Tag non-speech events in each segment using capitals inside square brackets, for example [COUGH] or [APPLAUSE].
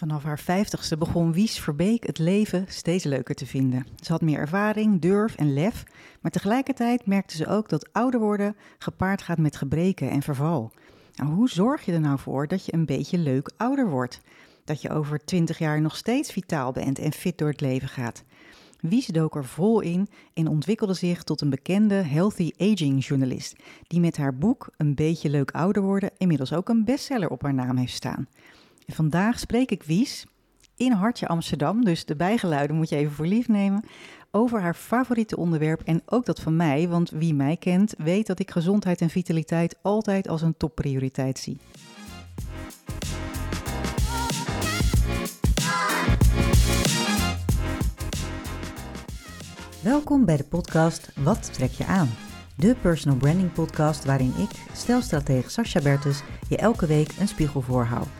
Vanaf haar vijftigste begon Wies Verbeek het leven steeds leuker te vinden. Ze had meer ervaring, durf en lef, maar tegelijkertijd merkte ze ook dat ouder worden gepaard gaat met gebreken en verval. Nou, hoe zorg je er nou voor dat je een beetje leuk ouder wordt? Dat je over twintig jaar nog steeds vitaal bent en fit door het leven gaat? Wies dook er vol in en ontwikkelde zich tot een bekende healthy aging journalist, die met haar boek Een beetje leuk ouder worden inmiddels ook een bestseller op haar naam heeft staan. Vandaag spreek ik Wies in Hartje Amsterdam, dus de bijgeluiden moet je even voor lief nemen, over haar favoriete onderwerp en ook dat van mij, want wie mij kent weet dat ik gezondheid en vitaliteit altijd als een topprioriteit zie. Welkom bij de podcast Wat trek je aan? De personal branding podcast waarin ik, stelstratege Sascha Bertus, je elke week een spiegel voorhoud.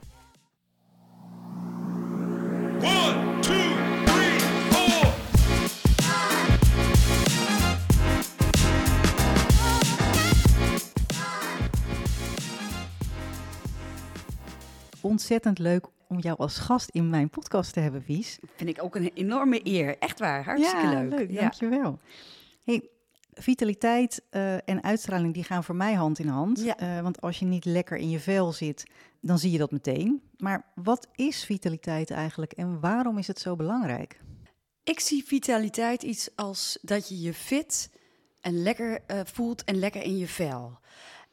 Ontzettend leuk om jou als gast in mijn podcast te hebben, Wies. Vind ik ook een enorme eer. Echt waar, hartstikke ja, leuk. leuk. Ja. Dankjewel. Hey, vitaliteit eh, en uitstraling die gaan voor mij hand in hand. Ja. Eh, want als je niet lekker in je vel zit, dan zie je dat meteen. Maar wat is vitaliteit eigenlijk en waarom is het zo belangrijk? Ik zie vitaliteit iets als dat je je fit en lekker eh, voelt en lekker in je vel.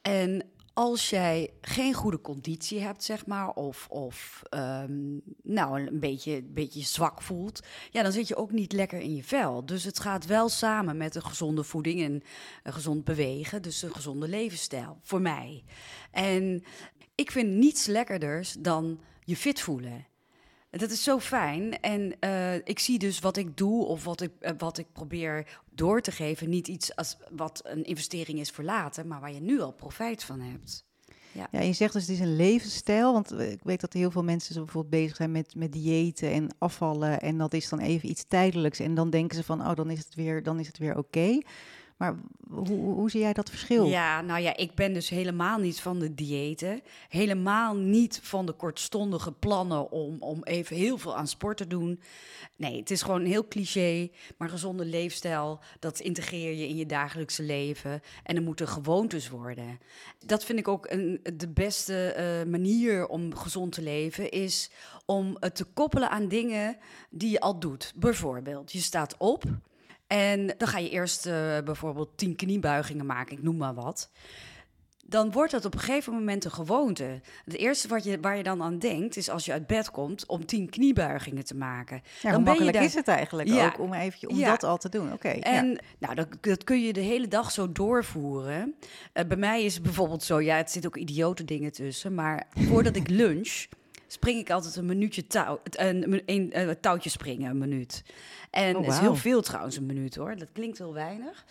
En als jij geen goede conditie hebt, zeg maar, of, of ehm, nou, een beetje, een beetje zwak voelt, ja, dan zit je ook niet lekker in je vel. Dus het gaat wel samen met een gezonde voeding en een gezond bewegen, dus een gezonde levensstijl, voor mij. En ik vind niets lekkerders dan je fit voelen. Dat is zo fijn. En eh, ik zie dus wat ik doe of wat ik, eh, wat ik probeer door te geven. Niet iets als wat een investering is voor later, maar waar je nu al profijt van hebt. Ja. Ja, je zegt dus het is een levensstijl, want eh, ik weet dat heel veel mensen zo bijvoorbeeld bezig zijn met, met diëten en afvallen en dat is dan even iets tijdelijks en dan denken ze van, oh, dan is het weer, dan is het weer oké. Maar hoe, hoe zie jij dat verschil? Ja, nou ja, ik ben dus helemaal niet van de diëten. Helemaal niet van de kortstondige plannen om, om even heel veel aan sport te doen. Nee, het is gewoon heel cliché. Maar gezonde leefstijl, dat integreer je in je dagelijkse leven. En er moeten gewoontes worden. Dat vind ik ook een, de beste eh, manier om gezond te leven, is om het te koppelen aan dingen die je al doet. Bijvoorbeeld, je staat op. En dan ga je eerst eh, bijvoorbeeld tien kniebuigingen maken, ik noem maar wat. Dan wordt dat op een gegeven moment een gewoonte. Het eerste wat je, waar je dan aan denkt, is als je uit bed komt om tien kniebuigingen te maken. Ja, dan makkelijk daar- is het eigenlijk Ja. ook om, even, om Ja. dat al te doen? Oké, ja. En nou, dat, dat kun je de hele dag zo doorvoeren. Eh, bij mij is het bijvoorbeeld zo, ja, het zit ook idiote dingen tussen. Maar voordat ik lunch, spring ik altijd een minuutje touw, een, een, eh, touwtje springen, een minuut. En Oh, is heel veel trouwens, een minuut hoor. Dat klinkt heel weinig.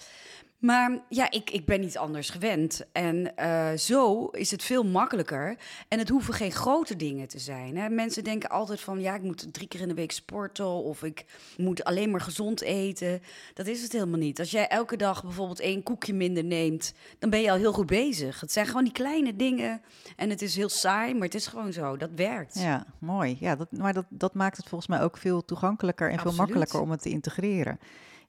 Maar ja, ik, ik ben niet anders gewend. En eh, zo is het veel makkelijker. En het hoeven geen grote dingen te zijn. Hè. Mensen denken altijd van, ja, ik moet drie keer in de week sporten... of ik moet alleen maar gezond eten. Dat is het helemaal niet. Als jij elke dag bijvoorbeeld één koekje minder neemt... dan ben je al heel goed bezig. Het zijn gewoon die kleine dingen. En het is heel saai, maar het is gewoon zo. Dat werkt. Ja, mooi. Ja, dat, maar dat, dat maakt het volgens mij ook veel toegankelijker en veel makkelijker om het te integreren.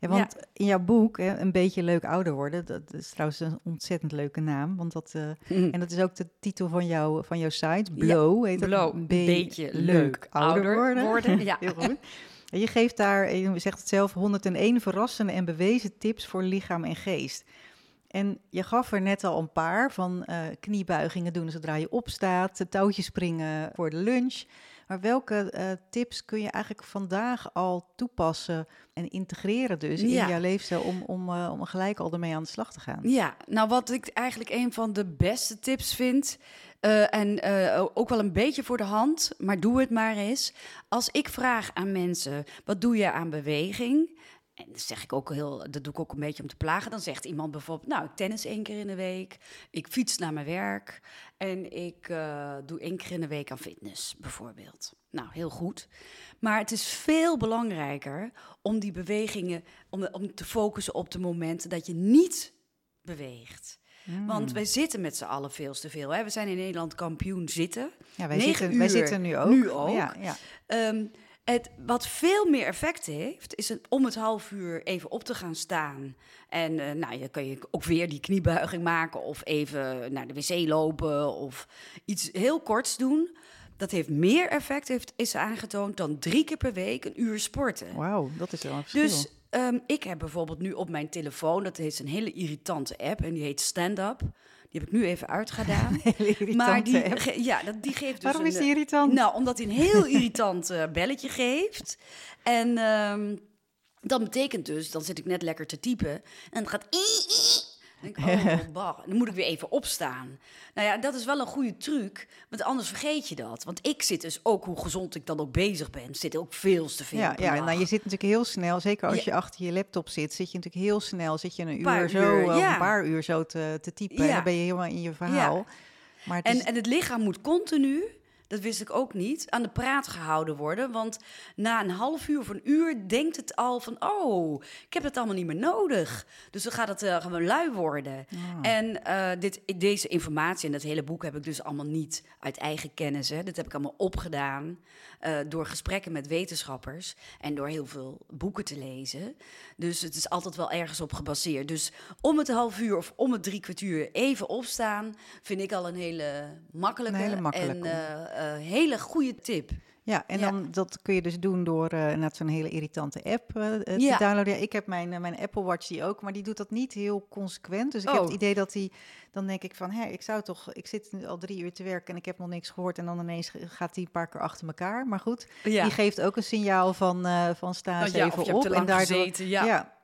Ja, want in jouw boek, hè, een beetje leuk ouder worden, dat is trouwens een ontzettend leuke naam. Want dat, eh, Mhm. en dat is ook de titel van, jou, van jouw site, Blow. heet? Blow, Een een be- beetje leuk ouder worden, [LAUGHS] ja. Heel goed. En je geeft daar, je zegt het zelf, 101 verrassende en bewezen tips voor lichaam en geest. En je gaf er net al een paar van eh, kniebuigingen doen zodra je opstaat, touwtjes springen voor de lunch. Maar welke eh, tips kun je eigenlijk vandaag al toepassen en integreren dus in jouw leefstijl om, om, eh, om gelijk al ermee aan de slag te gaan? Ja, nou wat ik eigenlijk een van de beste tips vind, eh, en ook wel een beetje voor de hand, maar doe het maar eens. Als ik vraag aan mensen, wat doe je aan beweging? En dat zeg ik ook heel, dat doe ik ook een beetje om te plagen. Dan zegt iemand bijvoorbeeld, nou, ik tennis één keer in de week, ik fiets naar mijn werk en ik eh, doe één keer in de week aan fitness, bijvoorbeeld. Nou, heel goed. Maar het is veel belangrijker om die bewegingen, om, om te focussen op de momenten dat je niet beweegt. Hmm. Want wij zitten met z'n allen veel te veel. Hè? We zijn in Nederland kampioen zitten. Ja, wij, Negen zitten, wij zitten nu ook. nu ook. Ja, ja. Ehm, het, wat veel meer effect heeft, is het, om het half uur even op te gaan staan. En eh, nou, je kan je ook weer die kniebuiging maken of even naar de wc lopen of iets heel korts doen. Dat heeft meer effect, heeft, is aangetoond, dan drie keer per week een uur sporten. Wauw, dat is wel een verschil. Dus ehm, ik heb bijvoorbeeld nu op mijn telefoon, dat is een hele irritante app en die heet Stand Up. Die heb ik nu even uitgedaan. [LAUGHS] Maar die, ge- ja, dat, die geeft dus Waarom een, is die irritant? Nou, omdat hij een heel [LAUGHS] irritant eh, belletje geeft. En ehm, dat betekent dus, dan zit ik net lekker te typen en het gaat. Dan denk ik, [LAUGHS] oh, bah. Dan moet ik weer even opstaan. Nou ja, dat is wel een goede truc, want anders vergeet je dat. Want ik zit dus ook, hoe gezond ik dan ook bezig ben, zit ook veel te veel. Ja, ja nou, je zit natuurlijk heel snel, zeker als Ja. je achter je laptop zit, zit je natuurlijk heel snel, zit je een Paar uur zo, uur, ja. een paar uur zo te, te typen. En dan ben je helemaal in je verhaal. Maar het En, is- en het lichaam moet continu, dat wist ik ook niet, aan de praat gehouden worden. Want na een half uur of een uur denkt het al van... oh, ik heb het allemaal niet meer nodig. Dus dan gaat het eh, gewoon lui worden. En eh, dit, deze informatie en dat hele boek heb ik dus allemaal niet uit eigen kennis. Hè. Dat heb ik allemaal opgedaan eh, door gesprekken met wetenschappers... en door heel veel boeken te lezen. Dus het is altijd wel ergens op gebaseerd. Dus om het half uur of om het drie kwartuur even opstaan... vind ik al een hele makkelijke, Een hele makkelijke. en hele goede tip. Ja, en Ja. dan dat kun je dus doen door eh inderdaad zo'n hele irritante app eh, eh, te Ja. downloaden. Ik heb mijn, eh, mijn Apple Watch die ook, maar die doet dat niet heel consequent. Dus ik heb Oh. het idee dat die, dan denk ik van, hè, ik zou toch, ik zit nu al drie uur te werken en ik heb nog niks gehoord en dan ineens gaat die een paar keer achter elkaar. Maar goed, Ja. die geeft ook een signaal van, eh, van sta Oh even je op. lang gezeten, ja.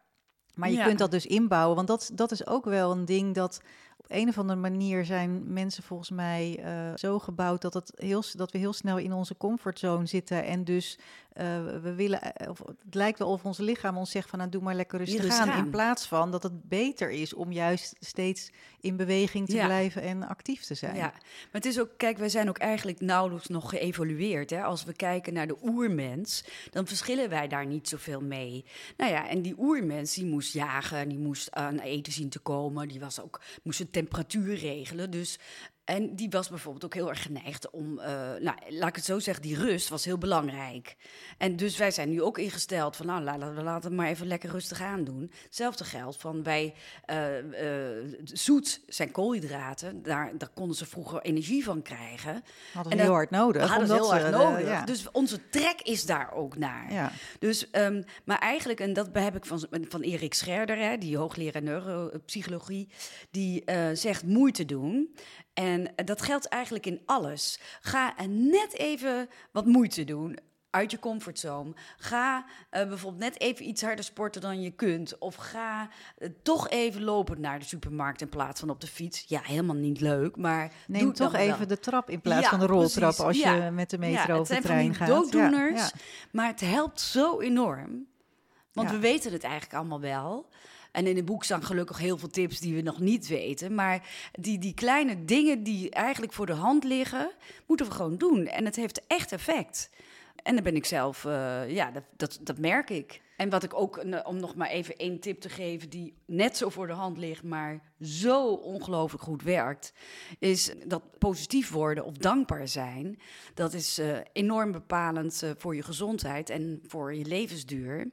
Maar je kunt dat dus inbouwen, want dat, dat is ook wel een ding dat op een of andere manier zijn mensen volgens mij eh, zo gebouwd dat, het heel, dat we heel snel in onze comfortzone zitten. En dus eh, we willen, eh, of het lijkt wel of ons lichaam ons zegt van nou doe maar lekker rustig Rustig aan. aan. In plaats van dat het beter is om juist steeds in beweging te Ja. blijven en actief te zijn. Ja, maar het is ook, kijk, wij zijn ook eigenlijk nauwelijks nog geëvolueerd. Hè? Als we kijken naar de oermens, dan verschillen wij daar niet zoveel mee. Nou ja, en die oermens, die moest jagen, die moest aan eten zien te komen, die was ook, moest temperatuur regelen. Dus, en die was bijvoorbeeld ook heel erg geneigd om, eh, nou, laat ik het zo zeggen, die rust was heel belangrijk. En dus wij zijn nu ook ingesteld van, nou, laten we laten het maar even lekker rustig aan doen. Hetzelfde geldt van eh, eh, zoet zijn koolhydraten, daar, daar konden ze vroeger energie van krijgen. Hadden En ze heel hard nodig. Hadden ze heel eh, nodig. ja. Dus onze trek is daar ook naar. ja. Dus, ehm, maar eigenlijk, en dat heb ik van, van Erik Scherder, hè, die hoogleraar neuropsychologie, die zegt moeite doen. En dat geldt eigenlijk in alles. Ga net even wat moeite doen. Uit je comfortzone. Ga eh, bijvoorbeeld net even iets harder sporten dan je kunt. Of ga eh, toch even lopen naar de supermarkt in plaats van op de fiets. Ja, helemaal niet leuk, maar Neem het toch wel. even de trap in plaats Ja, van de roltrap precies. als Ja. je met de Ja, metro het of de zijn trein gaat. dooddoeners, Ja, ja. maar het helpt zo enorm. Want Ja. we weten het eigenlijk allemaal wel. En in het boek staan gelukkig heel veel tips die we nog niet weten. Maar die, die kleine dingen die eigenlijk voor de hand liggen, moeten we gewoon doen. En het heeft echt effect. En dan ben ik zelf, eh, ja, dat, dat, dat merk ik. En wat ik ook, om nog maar even één tip te geven, die net zo voor de hand ligt, maar zo ongelooflijk goed werkt, is dat positief worden of dankbaar zijn. Dat is eh, enorm bepalend eh, voor je gezondheid en voor je levensduur.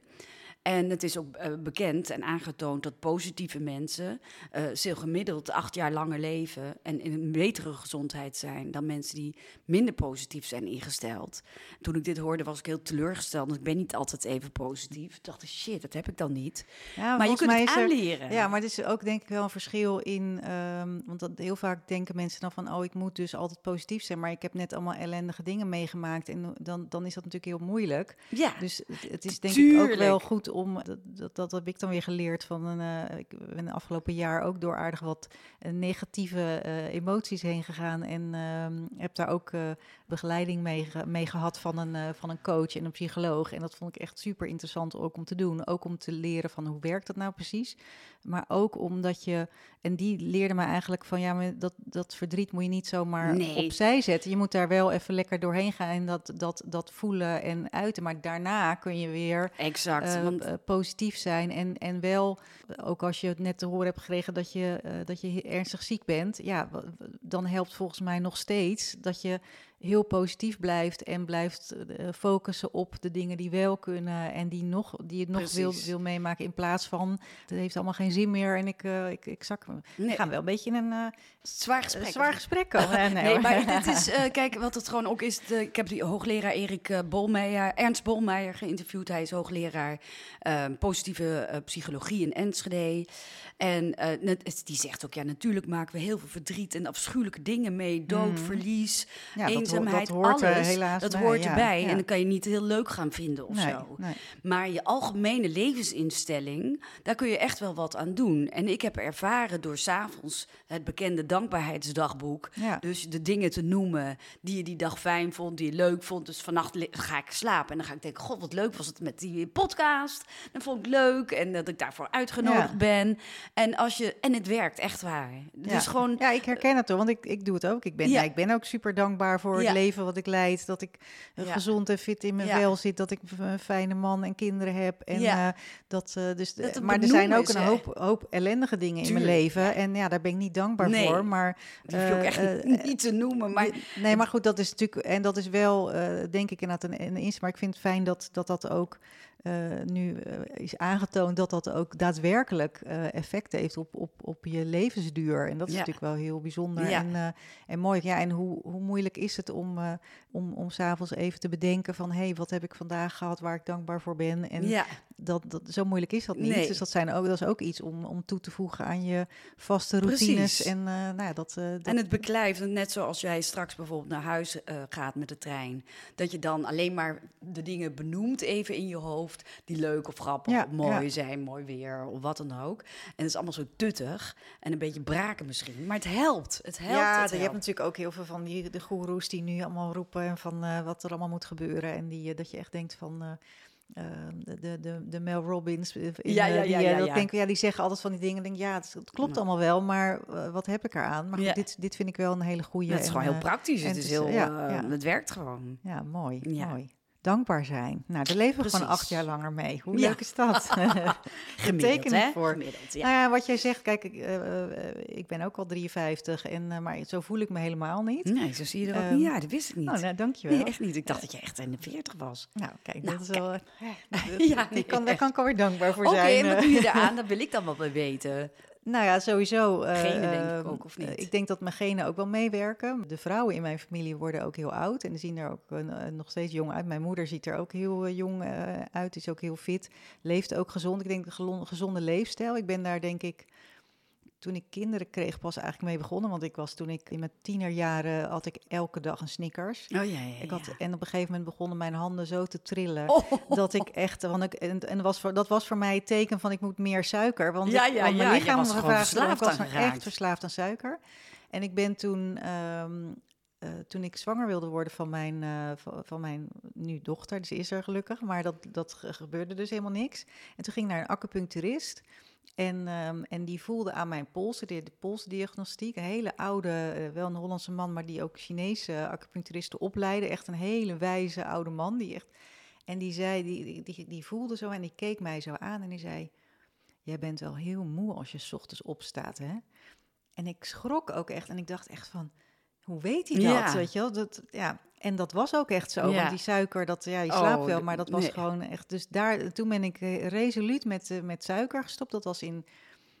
En het is ook eh, bekend en aangetoond dat positieve mensen eh zeer gemiddeld acht jaar langer leven en in een betere gezondheid zijn dan mensen die minder positief zijn ingesteld. Toen ik dit hoorde was ik heel teleurgesteld, want ik ben niet altijd even positief. Ik dacht, shit, dat heb ik dan niet. Ja, maar je kunt het er- aanleren. Ja, maar het is ook denk ik wel een verschil in... ehm, want dat, heel vaak denken mensen dan van... oh, ik moet dus altijd positief zijn... maar ik heb net allemaal ellendige dingen meegemaakt... en dan, dan is dat natuurlijk heel moeilijk. ja. Dus het, het is denk ik ook wel goed om, dat, dat, dat heb ik dan weer geleerd van, een, eh, ik ben de afgelopen jaar ook door aardig wat eh, negatieve eh, emoties heen gegaan. En ehm, heb daar ook begeleiding mee, mee gehad van een, van een coach en een psycholoog. En dat vond ik echt super interessant ook om te doen. Ook om te leren van hoe werkt dat nou precies. Maar ook omdat je, en die leerde me eigenlijk van ja, maar dat, dat verdriet moet je niet zomaar Nee. opzij zetten. Je moet daar wel even lekker doorheen gaan en dat, dat, dat voelen en uiten. Maar daarna kun je weer Exact. want eh, positief zijn. En, en wel, ook als je het net te horen hebt gekregen dat je, eh, dat je ernstig ziek bent, ja, dan helpt volgens mij nog steeds dat je heel positief blijft en blijft eh, focussen op de dingen die wel kunnen en die, nog, die je nog wil, Precies. wil meemaken in plaats van het heeft allemaal geen zin meer en ik, eh, ik, ik zak. Nee. We gaan wel een beetje in een eh, zwaar gesprek. zwaar gesprek komen. [LAUGHS] Nee, Nee, maar dit is, [LAUGHS] kijk, wat het gewoon ook is. De, ik heb die hoogleraar Erik Bolmeijer, Ernst Bolmeijer geïnterviewd. Hij is hoogleraar positieve psychologie in Enschede. En net- het- die zegt ook, ja, natuurlijk maken we heel veel verdriet en afschuwelijke dingen mee. Dood, verlies, Mm. Ja, eenzaamheid, dat hoort er alles. helaas dat bij, hoort erbij. ja. En dan kan je niet heel leuk gaan vinden of nee, zo. nee. Maar je algemene levensinstelling, daar kun je echt wel wat aan doen. En ik heb ervaren door s'avonds het bekende dankbaarheidsdagboek. Dus de dingen te noemen die je die dag fijn vond, die je leuk vond. Dus vannacht ga ik slapen en dan ga ik denken: God, wat leuk was het met die podcast. Dat vond ik leuk en dat ik daarvoor uitgenodigd ben. En, als je, en het werkt echt waar. Dus ja. gewoon. Ja, ik herken het hoor, want ik, ik doe het ook. Ik ben, ja. ik ben ook super dankbaar voor Het leven wat ik leid. Dat ik gezond en fit in mijn vel zit. Dat ik een fijne man en kinderen heb. En, eh, dat, eh, dus, Dat maar er zijn ook een hoop, hoop ellendige dingen in mijn leven. En ja, daar ben ik niet dankbaar Nee. voor. Maar, Die hoef je ook echt eh, niet te noemen. Maar Nee, maar goed, dat is natuurlijk, en dat is wel, denk ik, inderdaad een, een inzicht. Maar ik vind het fijn dat dat, dat ook eh, nu eh, is aangetoond dat dat ook daadwerkelijk eh, effect heeft op, op, op je levensduur. En dat is Ja. natuurlijk wel heel bijzonder Ja. en, en mooi. Ja, en hoe, hoe moeilijk is het om, om, om s'avonds even te bedenken van... hé, hey, wat heb ik vandaag gehad waar ik dankbaar voor ben? En ja, dat, dat, zo moeilijk is dat niet. Nee. Dus dat, zijn ook, dat is ook iets om, om toe te voegen aan je vaste routines. Precies. En, eh, nou ja, dat, eh, dat, En het beklijft, net zoals jij straks bijvoorbeeld naar huis eh, gaat met de trein. Dat je dan alleen maar de dingen benoemt even in je hoofd. Die leuk of grappig Ja, of mooi ja. zijn, mooi weer of wat dan ook. En het is allemaal zo tuttig en een beetje braken misschien. Maar het helpt, het helpt, ja, het je hebt natuurlijk ook heel veel van die de goeroes die nu allemaal roepen en van wat er allemaal moet gebeuren. En die, dat je echt denkt van eh, eh, de, de, de, Mel Robbins. eh, In, Ja, eh, ja, die, ja, eh, ja, dat ja. Denk, ik, ja, die zeggen altijd van die dingen. Denk, ja, het, het klopt allemaal wel, maar wat heb ik eraan? Maar goed, Ja. dit, dit vind ik wel een hele goede. het is gewoon heel praktisch, en het is heel, ja, ja. het werkt gewoon. Ja, mooi, Ja. mooi. Dankbaar zijn. Nou, daar leven we gewoon acht jaar langer mee. Hoe Ja. leuk is dat? [LAUGHS] Gemiddeld, hè? voor. Gemiddeld, ja. Nou ja, wat jij zegt, kijk, ik, eh, eh, ik ben ook al 53, en, eh, maar zo voel ik me helemaal niet. Nee, zo zie je er ook Ehm, niet uit, dat wist ik niet. Oh, nou, dankjewel. nee, echt niet. Ik dacht dat je echt in de 40 was. Nou, kijk, Nou, dat is wel... [LAUGHS] Ja, nee, kan, daar kan ik alweer dankbaar voor Oké, zijn. en wat doe je [LAUGHS] eraan? Dat wil ik dan wel weer weten. Nou ja, sowieso. eh, Genen denk ik ook, of niet? eh, Ik denk dat mijn genen ook wel meewerken. De vrouwen in mijn familie worden ook heel oud en zien er ook eh, nog steeds jong uit. Mijn moeder ziet er ook heel eh, jong eh, uit, is ook heel fit, leeft ook gezond. Ik denk een gezonde leefstijl. Ik ben daar denk ik, toen ik kinderen kreeg, pas eigenlijk mee begonnen. Want ik was toen ik in mijn tienerjaren had ik elke dag een Snickers. Oh ja, ja, Ik had, ja. En op een gegeven moment begonnen mijn handen zo te trillen. Oh. Dat ik echt, want ik, en, en was voor, dat was voor mij het teken van ik moet meer suiker. Want, Ja, ik, ja, want mijn ja, lichaam was gewoon gevraagd, verslaafd ik was aan echt verslaafd aan suiker. En ik ben toen, ehm, eh, toen ik zwanger wilde worden van mijn, eh, van, van mijn nu dochter, dus is er gelukkig, maar dat, dat ge- gebeurde dus helemaal niks. En toen ging ik naar een acupuncturist. En, ehm, en die voelde aan mijn polsen, die, de polsdiagnostiek. Een hele oude, eh, wel een Hollandse man, maar die ook Chinese acupuncturisten opleidde. Echt een hele wijze oude man. Die echt, en die zei, die, die, die voelde zo en die keek mij zo aan en die zei... Jij bent wel heel moe als je 's ochtends opstaat, hè? En ik schrok ook echt en ik dacht echt van... Hoe weet hij dat, Ja. weet je wel? Dat, ja. En dat was ook echt zo, Ja. want die suiker, dat, ja, je Oh, slaapt wel, maar dat was nee. gewoon echt... Dus daar, toen ben ik eh, resoluut met, eh, met suiker gestopt. Dat was in,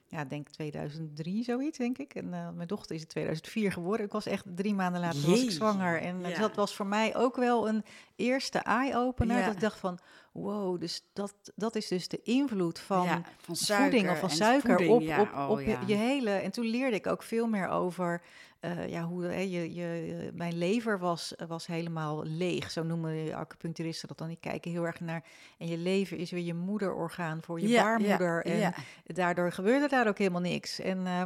ja, denk 2003 zoiets, denk ik. En eh, mijn dochter is in 2004 geworden. Ik was echt drie maanden later was ik Jeetje, zwanger. En dus dat was voor mij ook wel een eerste eye-opener. Ja. Dat ik dacht van, wow, dus dat, dat is dus de invloed van, Ja, van voeding of van suiker voeding, op, op, Oh, op je, ja. je hele... En toen leerde ik ook veel meer over... eh, ja, hoe hè, je, je, mijn lever was, was helemaal leeg. Zo noemen de acupuncturisten dat dan. Die kijken heel erg naar... En je lever is weer je moederorgaan voor je Ja, baarmoeder. ja, en ja. daardoor gebeurde daar ook helemaal niks. En eh,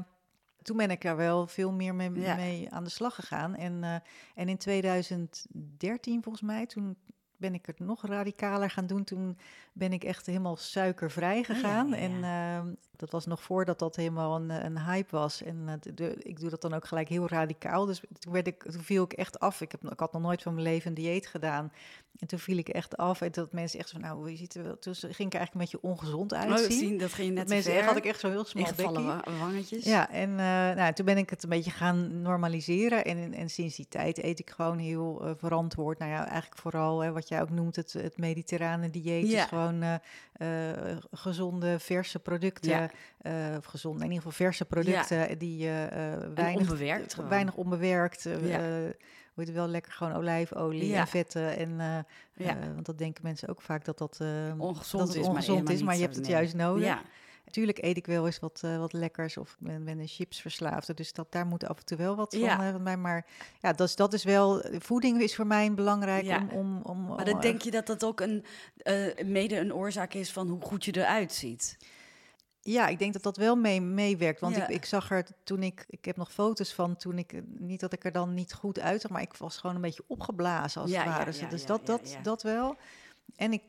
toen ben ik daar wel veel meer mee, mee aan de slag gegaan. En, eh, en in 2013 volgens mij, toen ben ik het nog radicaler gaan doen. Toen ben ik echt helemaal suikervrij ja, gegaan. ja, En eh, dat was nog voordat dat helemaal een, een hype was. En eh, de, ik doe dat dan ook gelijk heel radicaal. Dus toen, werd ik, toen viel ik echt af. Ik, heb, ik had nog nooit van mijn leven een dieet gedaan. En toen viel ik echt af. En dat mensen echt zo, nou, je ziet er wel... Toen ging ik eigenlijk een beetje ongezond Oh, uitzien. zien, dat ging je net mensen ver. had ik echt zo heel smal Ingevallen wangetjes. Ja, en eh, nou, toen ben ik het een beetje gaan normaliseren. En, en sinds die tijd eet ik gewoon heel eh, verantwoord. Nou ja, eigenlijk vooral hè, wat jij ook noemt, het, het mediterrane dieet. Ja. is gewoon eh, eh, gezonde, verse producten. Ja. Eh, of gezonde, in ieder geval verse producten die eh weinig, onbewerkt gewoon. weinig onbewerkt. Ja. hoe het wel lekker gewoon olijfolie Ja. en vetten. En, want dat denken mensen ook vaak dat dat, Ongezond dat het is, maar ongezond helemaal is, maar je hebt het nee. juist nodig. Ja. Natuurlijk eet ik wel eens wat, wat lekkers of ik ben, ben een chipsverslaafde. Dus dat, daar moet af en toe wel wat van, mij. Maar ja, dat is, dat is wel... Voeding is voor mij belangrijk Ja. om... om, om Maar dan denk je dat dat ook een, mede een oorzaak is van hoe goed je eruit ziet. Ja, ik denk dat dat wel mee, meewerkt. Want Ja. ik, ik zag er toen ik... Ik heb nog foto's van toen ik... Niet dat ik er dan niet goed uitzag, maar ik was gewoon een beetje opgeblazen als Ja, het ware. ja, dus ja, dat, dat, dat wel. En ik...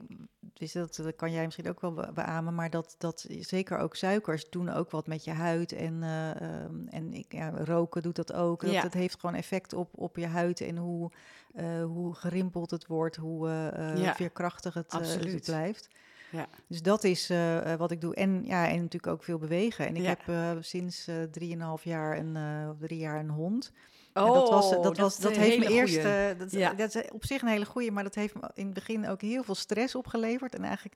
Dus dat, dat kan jij misschien ook wel be- beamen, maar dat, dat zeker ook suikers doen ook wat met je huid. En, eh, ehm, en ik, ja, roken doet dat ook. Dat, Ja. dat heeft gewoon effect op, op je huid en hoe, eh, hoe gerimpeld het wordt, hoe eh, eh, Ja, veerkrachtig het, eh, het absoluut. blijft. Ja. Dus dat is eh, eh, wat ik doe. En, ja, en natuurlijk ook veel bewegen. En ik Ja. heb eh, sinds drieënhalf jaar een, drie jaar een hond. En dat was, Oh, dat was, dat heeft me eerst, dat, Ja. dat is op zich een hele goeie, maar dat heeft me in het begin ook heel veel stress opgeleverd. En eigenlijk,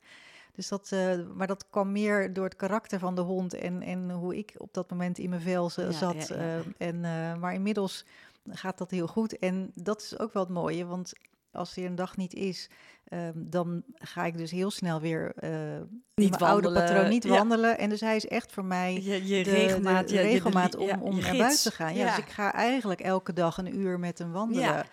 dus dat, maar dat kwam meer door het karakter van de hond en, en hoe ik op dat moment in mijn vel Ja, zat. ja, ja. eh, en, maar inmiddels gaat dat heel goed. En dat is ook wel het mooie, want als er een dag niet is, ehm, dan ga ik dus heel snel weer in Niet mijn oude patroon niet ja. wandelen. En dus hij is echt voor mij Je, je de, regelmaat, de je- je- de- regelmaat om, ja, om je naar buiten te gaan. Ja. Dus ik ga eigenlijk elke dag een uur met hem wandelen. Ja.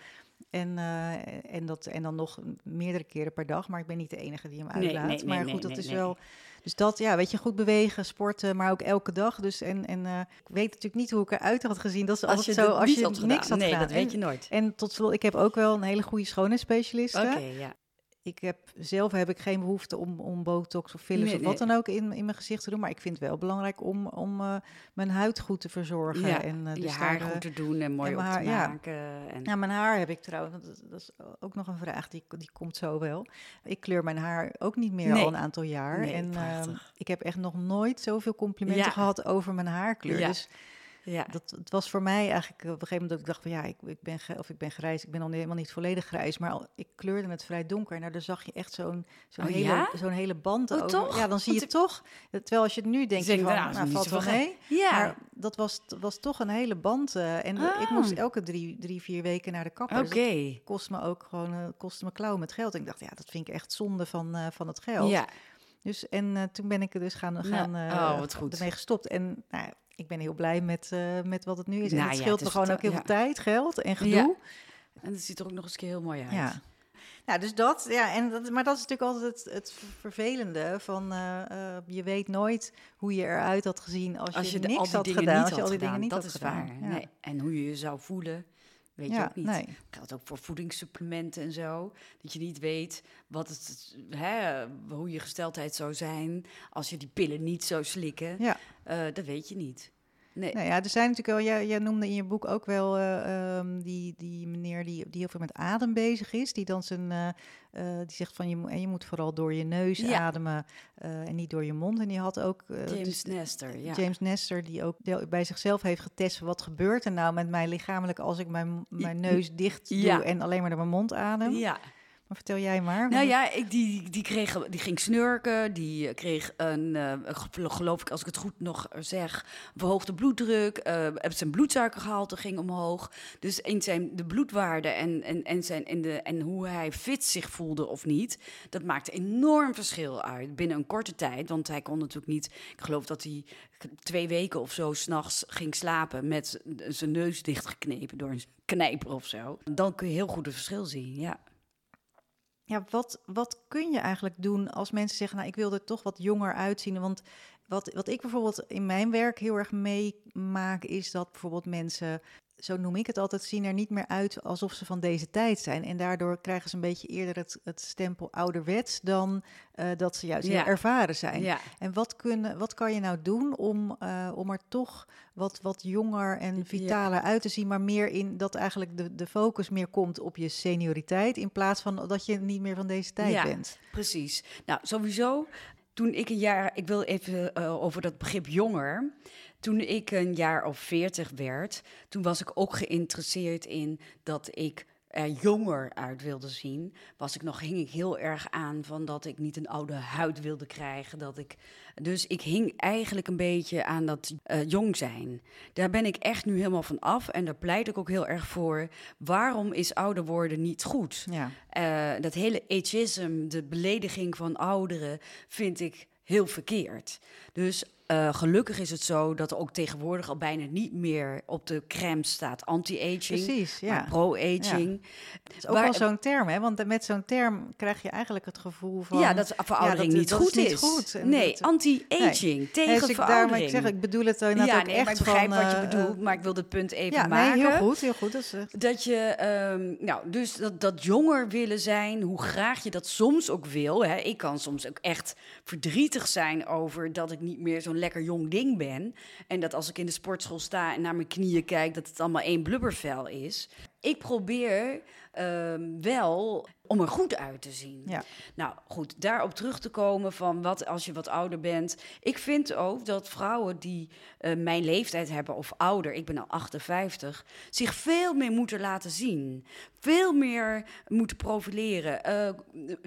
En, eh, en, dat, en dan nog meerdere keren per dag. Maar ik ben niet de enige die hem uitlaat. nee, nee, maar nee, goed, dat is wel... Dus dat, ja, weet je, goed bewegen, sporten, maar ook elke dag. Dus en, en eh, ik weet natuurlijk niet hoe ik eruit had gezien. Dat is Als altijd je zo, als je had gedaan. niks had nee, gedaan. dat weet je nooit. En tot slot, ik heb ook wel een hele goede schoonheidsspecialiste. Oké, ja. Ik heb zelf heb ik geen behoefte om, om botox of fillers Nee, of wat nee. dan ook in, in mijn gezicht te doen. Maar ik vind het wel belangrijk om, om eh, mijn huid goed te verzorgen. Ja, en, eh, je dus haar daar, eh, goed te doen en mooi en op te haar- ja. maken. En, ja, mijn haar heb ik trouwens. Dat, dat is ook nog een vraag, die, die komt zo wel. Ik kleur mijn haar ook niet meer Nee. al een aantal jaar. En ehm, ik heb echt nog nooit zoveel complimenten Ja. gehad over mijn haarkleur. Ja. Dus ja. dat, het was voor mij eigenlijk eh, op een gegeven moment dat ik dacht van ja, ik, ik ben ge- of ik ben grijs, ik ben al helemaal niet volledig grijs, maar al, ik kleurde het vrij donker. Nou, daar zag je echt zo'n zo'n Oh, hele, ja? zo'n hele band Oh, over. toch? Ja, dan zie je toch. Terwijl als je het nu denkt, je denk, van, nou, nou, valt wel mee. ja. Maar dat was, was toch een hele band. eh, en ik Ah. moest elke drie, drie, vier weken naar de kapper. Oké. Dus kost me ook gewoon, eh, kostte me klauw met geld. En ik dacht, ja, dat vind ik echt zonde van, van het geld. Ja. Dus, en eh, toen ben ik er dus gaan, gaan Nou, eh, oh, wat goed. ermee gestopt. En nou, ik ben heel blij met, eh, met wat het nu is. En Nou het ja, scheelt het me is gewoon ook heel veel tijd, geld en gedoe. Ja. En het ziet er ook nog eens een keer heel mooi uit. Ja. Nou, dus dat, ja, en dat, maar dat is natuurlijk altijd het, het vervelende van je weet nooit hoe je eruit had gezien als, Als je, niks had gedaan, als je al die dingen niet dat had is gedaan. waar. Ja. Nee. En hoe je je zou voelen, weet je ja, ook niet. nee. geldt ook voor voedingssupplementen en zo. Dat je niet weet wat het, hè, hoe je gesteldheid zou zijn als je die pillen niet zou slikken. Ja. Eh, dat weet je niet. Nee. Nou ja, er zijn natuurlijk wel, jij, jij noemde in je boek ook wel eh, ehm, die, die meneer die, die heel veel met adem bezig is. Die dan zijn, eh, eh, die zegt van je, en je moet vooral door je neus Ja. ademen en niet door je mond. En die had ook James dus- Nestor, ja. James Nestor, die ook bij zichzelf heeft getest wat gebeurt er nou met mij lichamelijk als ik mijn, mijn neus dicht Ja. doe en alleen maar door mijn mond adem. Ja, Maar vertel jij maar. Nou ja, ik, die, die, kreeg, die ging snurken. Die eh, kreeg een, eh, ge- geloof ik, als ik het goed nog zeg, verhoogde bloeddruk. eh zijn bloedsuikergehalte ging omhoog. Dus in zijn de bloedwaarde en, en, en, zijn, en, de, en hoe hij fit zich voelde of niet, dat maakte enorm verschil uit binnen een korte tijd. Want hij kon natuurlijk niet, ik geloof dat hij twee weken of zo s'nachts ging slapen met zijn neus dichtgeknepen door een knijper of zo. Dan kun je heel goed het verschil zien, ja. Ja, wat, wat kun je eigenlijk doen als mensen zeggen, nou, ik wil er toch wat jonger uitzien? Want wat, wat ik bijvoorbeeld in mijn werk heel erg meemaak, is dat bijvoorbeeld mensen, zo noem ik het altijd, zien er niet meer uit alsof ze van deze tijd zijn. En daardoor krijgen ze een beetje eerder het, het stempel ouderwets dan eh, dat ze juist Ja. ervaren zijn. ja. En wat, kunnen, wat kan je nou doen om, eh, om er toch wat, wat jonger en vitaler uit te zien, maar meer in dat eigenlijk de, de focus meer komt op je senioriteit, in plaats van dat je niet meer van deze tijd Ja. bent? Precies. Nou, sowieso, toen ik een jaar, ik wil even eh, over dat begrip jonger. Toen ik een jaar of veertig werd, toen was ik ook geïnteresseerd in dat ik er jonger uit wilde zien. Was ik nog, hing ik heel erg aan van dat ik niet een oude huid wilde krijgen. Dat ik, dus ik hing eigenlijk een beetje aan dat eh, jong zijn. Daar ben ik echt nu helemaal van af en daar pleit ik ook heel erg voor. Waarom is ouder worden niet goed? Ja. Eh, dat hele ageism, de belediging van ouderen, vind ik heel verkeerd. Dus eh, gelukkig is het zo dat er ook tegenwoordig al bijna niet meer op de crème staat anti-aging, Precies, ja. maar pro-aging. Dat is ook Waar- wel zo'n term, hè? Want met zo'n term krijg je eigenlijk het gevoel van... Ja, dat veroudering dat- niet dat is goed niet is. goed. En Nee, anti-aging, Nee, tegen dus ik, veroudering. ik zeg, ik bedoel het ja, ook nee, echt maar ik begrijp van... wat je eh, bedoelt, maar ik wil het punt even ja, maken. nee, heel goed, heel goed. Dat is, Dat je, ehm, nou, dus dat, dat jonger willen zijn, hoe graag je dat soms ook wil. Hè. Ik kan soms ook echt verdrietig zijn over dat ik niet meer zo'n lekker jong ding ben. En dat als ik in de sportschool sta en naar mijn knieën kijk, dat het allemaal één blubbervel is. Ik probeer ehm, wel om er goed uit te zien. Ja. Nou goed, daarop terug te komen van wat als je wat ouder bent. Ik vind ook dat vrouwen die eh, mijn leeftijd hebben of ouder, ik ben al 58, zich veel meer moeten laten zien. Veel meer moeten profileren, eh,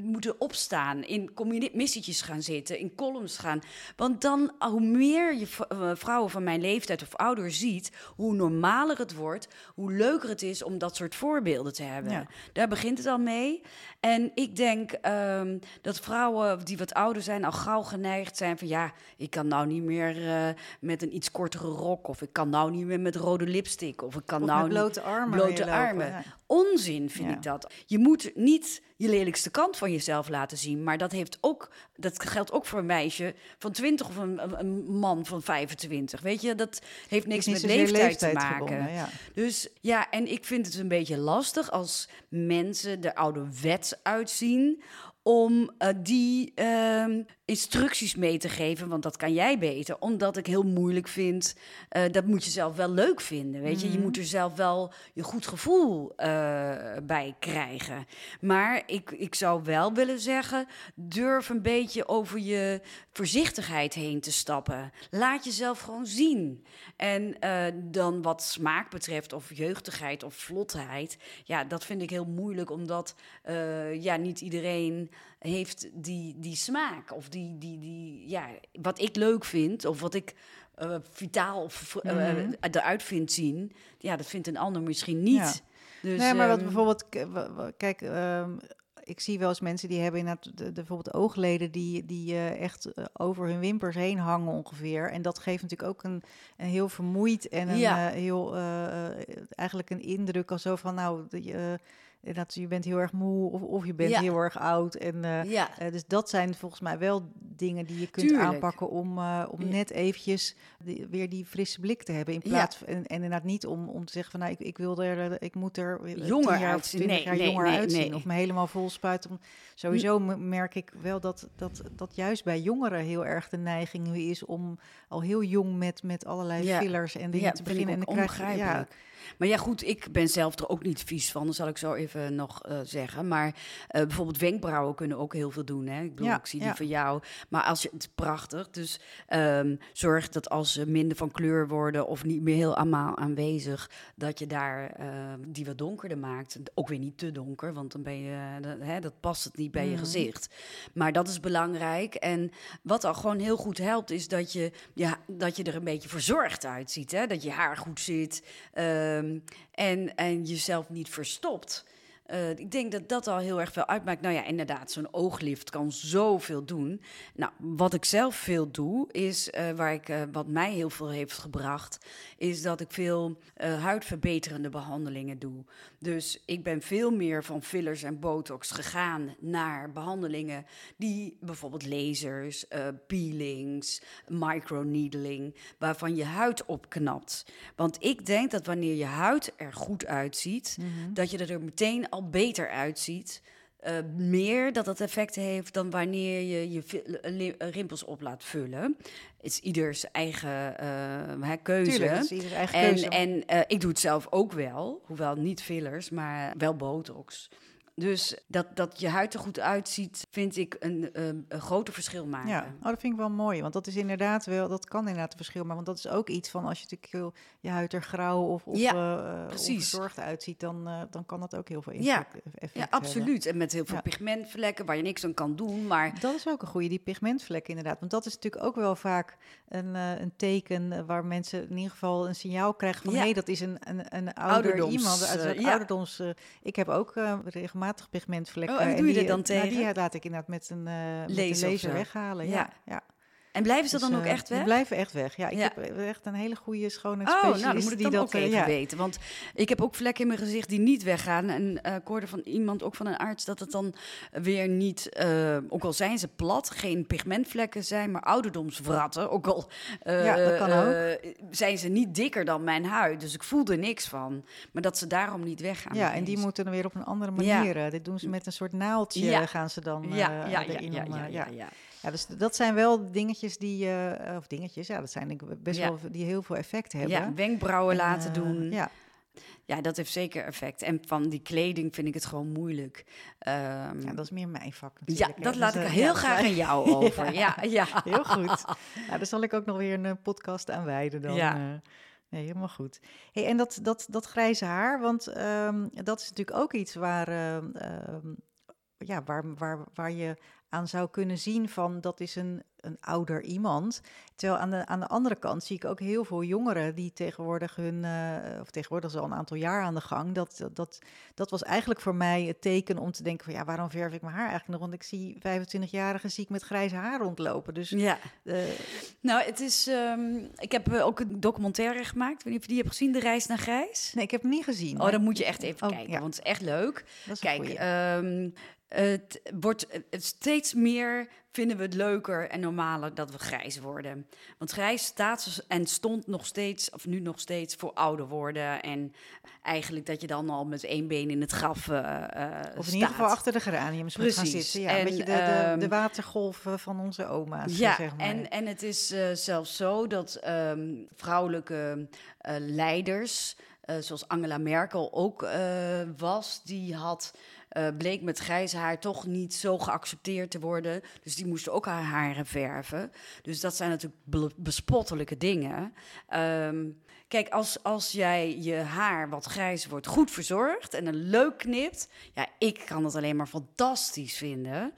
moeten opstaan, in commissietjes gaan zitten, in columns gaan. Want dan, hoe meer je eh, vrouwen van mijn leeftijd of ouder ziet, hoe normaler het wordt, hoe leuker het is om dat soort voorbeelden te hebben. Ja. Daar begint het al mee. En ik denk ehm, dat vrouwen die wat ouder zijn al gauw geneigd zijn van ja, ik kan nou niet meer eh, met een iets kortere rok of ik kan nou niet meer met rode lipstick of ik kan Of nou met blote armen blote lopen, armen. ja. Onzin vind Ja. ik dat. Je moet niet je lelijkste kant van jezelf laten zien, maar dat heeft ook dat geldt ook voor een meisje van 20 of een, man van 25. Weet je, dat heeft niks met leeftijd, te maken. gebonden, ja. Dus ja, en ik vind het een beetje lastig als mensen er ouderwets uitzien om eh, die ehm, instructies mee te geven, want dat kan jij beter. Omdat ik heel moeilijk vind, eh, dat moet je zelf wel leuk vinden, weet je. Je moet er zelf wel je goed gevoel eh, bij krijgen. Maar ik, ik zou wel willen zeggen, durf een beetje over je voorzichtigheid heen te stappen. Laat jezelf gewoon zien. En eh, dan wat smaak betreft, of jeugdigheid of vlotheid, ja, dat vind ik heel moeilijk, omdat ja, niet iedereen heeft die, die smaak. Of die, die, die, ja, wat ik leuk vind, of wat ik eh, vitaal of, eh, Mhm. eruit vind zien, ja, dat vindt een ander misschien niet. Ja. Dus, nee, maar wat ehm, bijvoorbeeld, kijk, ehm, ik zie wel eens mensen die hebben inderdaad de, de, bijvoorbeeld oogleden die, die eh, echt eh, over hun wimpers heen hangen ongeveer. En dat geeft natuurlijk ook een, een heel vermoeid en een Ja. eh, heel, eh, eh, eigenlijk een indruk als zo van, nou, de- eh, dat je bent heel erg moe of, of je bent Ja. heel erg oud. En, eh, ja. eh, dus dat zijn volgens mij wel dingen die je kunt Tuurlijk. aanpakken om, eh, om Ja. net eventjes die- weer die frisse blik te hebben. In plaats van, en, en inderdaad niet om, om te zeggen van nou, ik, ik wil er, ik moet er Jonger 10 jaar uitzien. 20 Nee, jaar nee, jonger nee, uitzien. Of me helemaal vol spuiten. Sowieso merk ik wel dat, dat, dat juist bij jongeren heel erg de neiging nu is om al heel jong met, met allerlei fillers en dingen te beginnen. en dan krijg je, ja. Maar ja, goed, ik ben zelf er ook niet vies van. Dat zal ik zo even nog eh, zeggen. Maar eh, bijvoorbeeld wenkbrauwen kunnen ook heel veel doen. Hè? Ik bedoel, Ja, ik zie die van jou. Maar als je, het is prachtig. Dus ehm, zorg dat als ze minder van kleur worden of niet meer helemaal aanwezig, dat je daar eh, die wat donkerder maakt. Ook weer niet te donker, want dan ben je, dat, hè, dat past het niet bij je Mhm. gezicht. Maar dat is belangrijk. En wat al gewoon heel goed helpt, is dat je, ja, dat je er een beetje verzorgd uitziet. Hè? Dat je haar goed zit ehm, en, en jezelf niet verstopt. Eh, ik denk dat dat al heel erg veel uitmaakt. Nou ja, inderdaad, zo'n ooglift kan zoveel doen. Nou, wat ik zelf veel doe, is eh, waar ik, eh, wat mij heel veel heeft gebracht, is dat ik veel huidverbeterende behandelingen doe. Dus ik ben veel meer van fillers en botox gegaan naar behandelingen die bijvoorbeeld lasers, peelings, microneedling, waarvan je huid opknapt. Want ik denk dat wanneer je huid er goed uitziet, dat je er meteen al beter uitziet. eh, meer dat dat effect heeft dan wanneer je je rimpels op laat vullen. Het is ieders eigen eh, keuze. Tuurlijk, dat is ieders eigen En, keuze. en eh, ik doe het zelf ook wel, hoewel niet fillers, maar wel botox. Dus dat, dat je huid er goed uitziet, vind ik een, een, een groter verschil maken. Ja, oh, dat vind ik wel mooi. Want dat is inderdaad wel, dat kan inderdaad een verschil maken. Want dat is ook iets van als je natuurlijk heel, je huid er grauw of, of Ja, eh, onverzorgd uitziet, dan, eh, dan kan dat ook heel veel Ja, effect, effect Ja, hebben. absoluut. En met heel veel Ja. pigmentvlekken waar je niks aan kan doen. Maar Dat is ook een goede, die pigmentvlekken inderdaad. Want dat is natuurlijk ook wel vaak een, eh, een teken eh, waar mensen in ieder geval een signaal krijgen van... Ja. hé, hey, dat is een, een, een ouder Ouderdoms, iemand. Uit eh, ja. ouderdoms... eh, ik heb ook eh, regelmatig pigmentvlekken. Oh, en en doe je die, er dan eh, nou, tegen? die laat ik inderdaad met een, eh met Laser een of laser weghalen. Ja, Ja. En blijven ze Dus, dan ook eh, echt weg? blijven echt weg. Ja, ik Ja. heb echt een hele goede Oh, schoonheidsspecialist nou, dan moet ik die dat ook eh, even ja. weten. Want ik heb ook vlekken in mijn gezicht die niet weggaan. En eh, ik hoorde van iemand, ook van een arts, dat het dan weer niet... ook al zijn ze plat, geen pigmentvlekken zijn, maar ouderdomswratten. Ook al Ja, dat kan ook. zijn ze niet dikker dan mijn huid. Dus ik voel er niks van. Maar dat ze daarom niet weggaan. Ja, en die moeten dan weer op een andere manier. dit doen ze met een soort naaldje, gaan ze dan Ja, ja, ja, erin ja, ja, ja. Dus dat zijn wel dingetjes die, eh, of dingetjes, ja, dat zijn denk ik best Ja. wel die heel veel effect hebben. Ja, wenkbrauwen En, laten eh, doen. Ja. Ja, dat heeft zeker effect. En van die kleding vind ik het gewoon moeilijk. Ehm, ja, dat is meer mijn vak. ja, natuurlijk, dat laat Dus, ik eh, heel ja, graag aan jou [LAUGHS] over. Ja, ja. Heel goed. Ja, daar zal ik ook nog weer een podcast aan wijden dan. Ja. nee, helemaal goed. Hey, en dat, dat, dat grijze haar, want ehm, dat is natuurlijk ook iets waar, ehm, ja, waar, waar, waar je aan zou kunnen zien van dat is een, een ouder iemand. Terwijl aan de, aan de andere kant zie ik ook heel veel jongeren die tegenwoordig hun, eh, of tegenwoordig is al een aantal jaar aan de gang. Dat, dat, dat, dat was eigenlijk voor mij het teken om te denken van ja, waarom verf ik mijn haar eigenlijk nog? Want ik zie 25-jarigen zie ik met grijze haar rondlopen. Dus ja. eh, Nou, het is. ehm, ik heb eh, ook een documentaire gemaakt. Ik weet niet of je die hebt gezien, De Reis naar Grijs. nee, ik heb hem niet gezien. Oh, maar dan moet je echt even Oh, kijken, ja. want het is echt leuk. is Kijk, het wordt het steeds meer vinden we het leuker en normaler dat we grijs worden. Want grijs staat en stond nog steeds, of nu nog steeds, voor ouder worden. En eigenlijk dat je dan al met één been in het graf eh, of in ieder geval achter de geraniums moet gaan Precies. zitten. Ja, een En, beetje de, de, ehm, de watergolven van onze oma's, Ja, zeg maar. en, en het is eh, zelfs zo dat ehm, vrouwelijke leiders, zoals Angela Merkel ook was, die had, eh, bleek met grijs haar toch niet zo geaccepteerd te worden. Dus die moesten ook haar haren verven. Dus dat zijn natuurlijk be- bespottelijke dingen. Ehm, kijk, als, als jij je haar wat grijs wordt goed verzorgd en een leuk knipt, ja, ik kan dat alleen maar fantastisch vinden.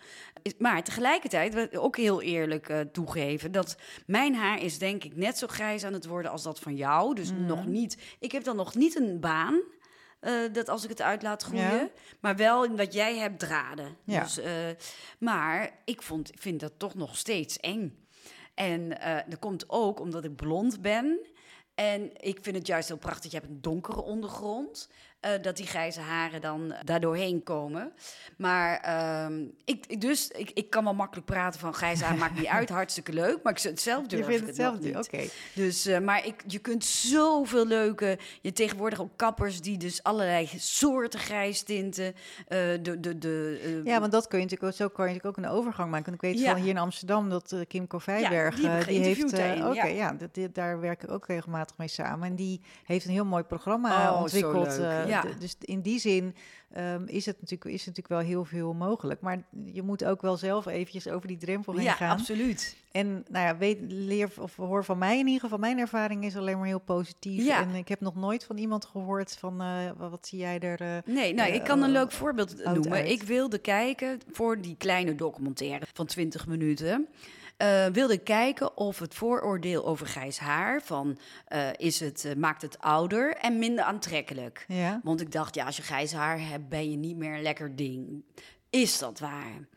Maar tegelijkertijd, ook heel eerlijk eh, toegeven, dat mijn haar is denk ik net zo grijs aan het worden als dat van jou. Dus Mhm. nog niet, ik heb dan nog niet een baan. Eh, dat als ik het uit laat groeien. Ja. Maar wel in wat jij hebt draden. Ja. Dus, eh, maar ik vond, vind dat toch nog steeds eng. En eh, dat komt ook omdat ik blond ben. En ik vind het juist heel prachtig. Je hebt een donkere ondergrond. Eh, dat die grijze haren dan daardoor heen komen. Maar ehm, ik, dus, ik, ik kan wel makkelijk praten van grijze haren maakt niet uit, [LAUGHS] hartstikke leuk. Maar ik zou het zelf durf Je vindt het zelf niet. Oké. Dus, eh, maar ik, je kunt zoveel leuke... Je tegenwoordig ook kappers die dus allerlei soorten grijstinten... eh de, de, de, eh, Ja, want dat kun je natuurlijk ook, zo kan je natuurlijk ook een overgang maken. Want ik weet Ja. van hier in Amsterdam dat eh, Kim Kovijberg, Ja, die eh, heeft, eh, oké, ja. ja, dat, dit- daar werk ik ook regelmatig mee samen. En die heeft een heel mooi programma Oh, zo ontwikkeld. leuk, eh, ja. dus in die zin ehm, is, het natuurlijk, is het natuurlijk wel heel veel mogelijk. Maar je moet ook wel zelf eventjes over die drempel heen ja, gaan. absoluut. En nou ja, weet, leer of hoor van mij in ieder geval. Mijn ervaring is alleen maar heel positief. Ja. En ik heb nog nooit van iemand gehoord van eh, wat, zie jij er. eh, Nee, nou, eh, ik kan een eh, leuk voorbeeld noemen. uit. Ik wilde kijken voor die kleine documentaire van 20 minuten. Eh, wilde kijken of het vooroordeel over grijs haar van eh, is het, eh, maakt het ouder en minder aantrekkelijk. ja. Want ik dacht, ja, als je grijs haar hebt, ben je niet meer een lekker ding. Is dat waar?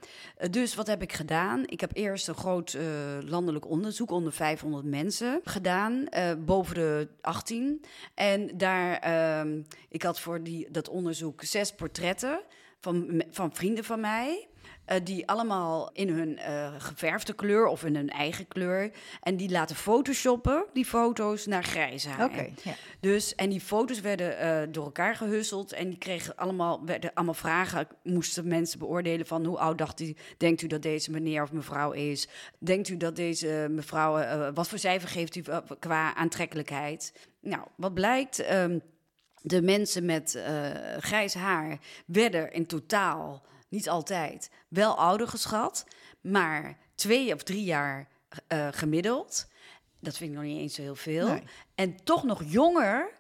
Dus wat heb ik gedaan? Ik heb eerst een groot landelijk onderzoek onder 500 mensen gedaan, boven de 18. En daar, ehm, ik had voor die, dat onderzoek zes portretten van, van vrienden van mij. Eh, die allemaal in hun eh, geverfde kleur of in hun eigen kleur. En die laten photoshoppen, die foto's, naar grijs haar. Ja. Dus, en die foto's werden eh, door elkaar gehusseld en die kregen allemaal, werden allemaal vragen, moesten mensen beoordelen van hoe oud dacht u, denkt u dat deze meneer of mevrouw is? Denkt u dat deze mevrouw, wat voor cijfer geeft u qua aantrekkelijkheid? Nou, wat blijkt, ehm, de mensen met grijs haar werden in totaal, niet altijd, wel ouder geschat, maar twee of drie jaar eh, gemiddeld. Dat vind ik nog niet eens zo heel veel. Nee. En toch nog jonger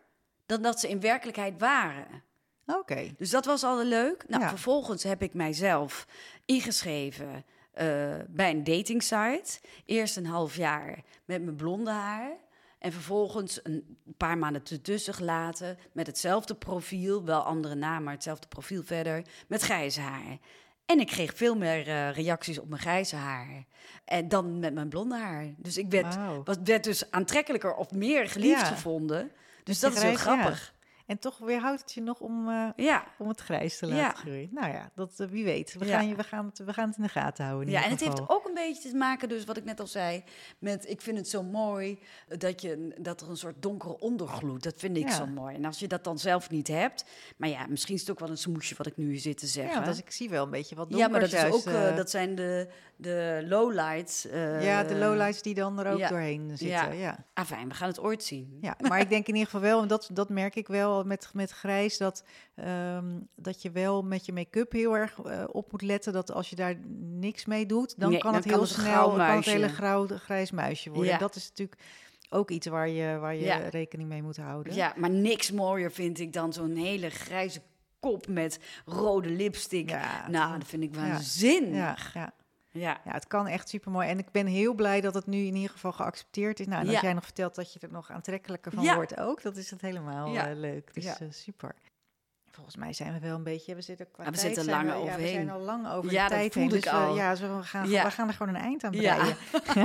dan dat ze in werkelijkheid waren. Oké. Dus dat was al leuk. Nou, Ja. vervolgens heb ik mijzelf ingeschreven eh, bij een datingsite. Eerst een half jaar met mijn blonde haar. En vervolgens een paar maanden ertussen gelaten met hetzelfde profiel. Wel andere naam, maar hetzelfde profiel verder. Met grijze haar. En ik kreeg veel meer eh, reacties op mijn grijze haar. En dan met mijn blonde haar. Dus ik werd, was, werd dus aantrekkelijker of meer geliefd Ja. gevonden. Dus de dat is heel grijs- ja. En toch weerhoudt het je nog om, eh, Ja. om het grijs te laten Ja. groeien. Nou ja, dat, eh, wie weet. We, Ja. gaan, je- we, gaan het, we gaan het in de gaten houden. in Ja, en het heeft ook een beetje te maken, dus wat ik net al zei, met ik vind het zo mooi dat, je, dat er een soort donkere ondergloed, dat vind ik Ja. zo mooi. En als je dat dan zelf niet hebt, maar ja, misschien is het ook wel een smoesje wat ik nu hier zit te Ja, zeggen. want als ik zie wel een beetje wat donkers ja, maar dat, is juist, ook, eh, dat zijn de, de lowlights. ja, de lowlights die dan er ook ja. doorheen zitten. Ja. Ja. Ah, fijn, we gaan het ooit zien. Ja, maar ik denk in ieder geval wel, en dat, dat merk ik wel met, met grijs, dat, ehm, dat je wel met je make-up heel erg eh, op moet letten. Dat als je daar niks mee doet, dan Nee, kan dan het kan heel het een snel grauw kan het muisje. hele grauw, grijs muisje worden. Ja. Dat is natuurlijk ook iets waar je, waar je Ja. rekening mee moet houden. Ja, maar niks mooier vind ik dan zo'n hele grijze kop met rode lipstick. Ja, nou, dat vind ik waanzinnig. Ja, ja. Ja. ja, het kan echt super mooi. En ik ben heel blij dat het nu in ieder geval geaccepteerd is. Nou, en als Ja. jij nog vertelt dat je er nog aantrekkelijker van Ja. wordt ook, dat is het helemaal Ja. eh, leuk. Dus Ja. eh, super. Volgens mij zijn we wel een beetje, we zitten qua Ja, we tijd zitten zijn lang we, Ja, we zijn al lang over Ja, de tijd heen. dus we- al. ja, dus we gaan, we gaan er gewoon een eind aan Ja. breien.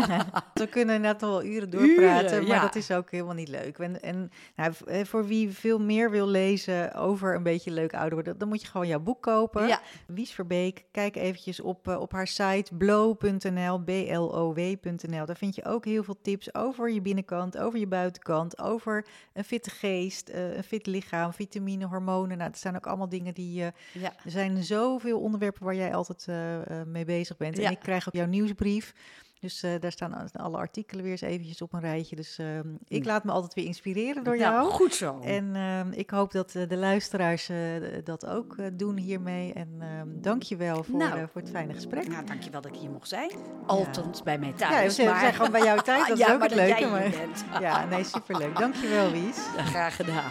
[LAUGHS] we kunnen net nog wel uren doorpraten, Uren, maar dat is ook helemaal niet leuk. En, en nou, eh, voor wie veel meer wil lezen over een beetje leuk ouder worden, dan moet je gewoon jouw boek kopen. Wies Verbeek, kijk eventjes op, eh, op haar site blow.nl, B-L-O-W.nl. Daar vind je ook heel veel tips over je binnenkant, over je buitenkant, over een fitte geest, eh, een fit lichaam, vitamine, hormonen. Nou, zijn ook allemaal dingen die... eh, ja. er zijn zoveel onderwerpen waar jij altijd eh, eh, mee bezig bent. Ja. En ik krijg ook jouw nieuwsbrief. Dus daar staan alle artikelen weer eens eventjes op een rijtje. Dus ehm, ik laat me altijd weer inspireren door jou. Nou, goed zo. En ehm, ik hoop dat de luisteraars dat ook doen hiermee. En ehm dank je wel voor, Nou. voor het fijne gesprek. Nou, dankjewel dat ik hier mocht zijn. Althans, bij mij Ja, thuis. zijn, we maar... zijn gewoon bij jou [LAUGHS] thuis. Dat ja, is ook maar het leuke. Maar... Ja, nee, superleuk. Dank je wel, Wies. Ja, graag gedaan.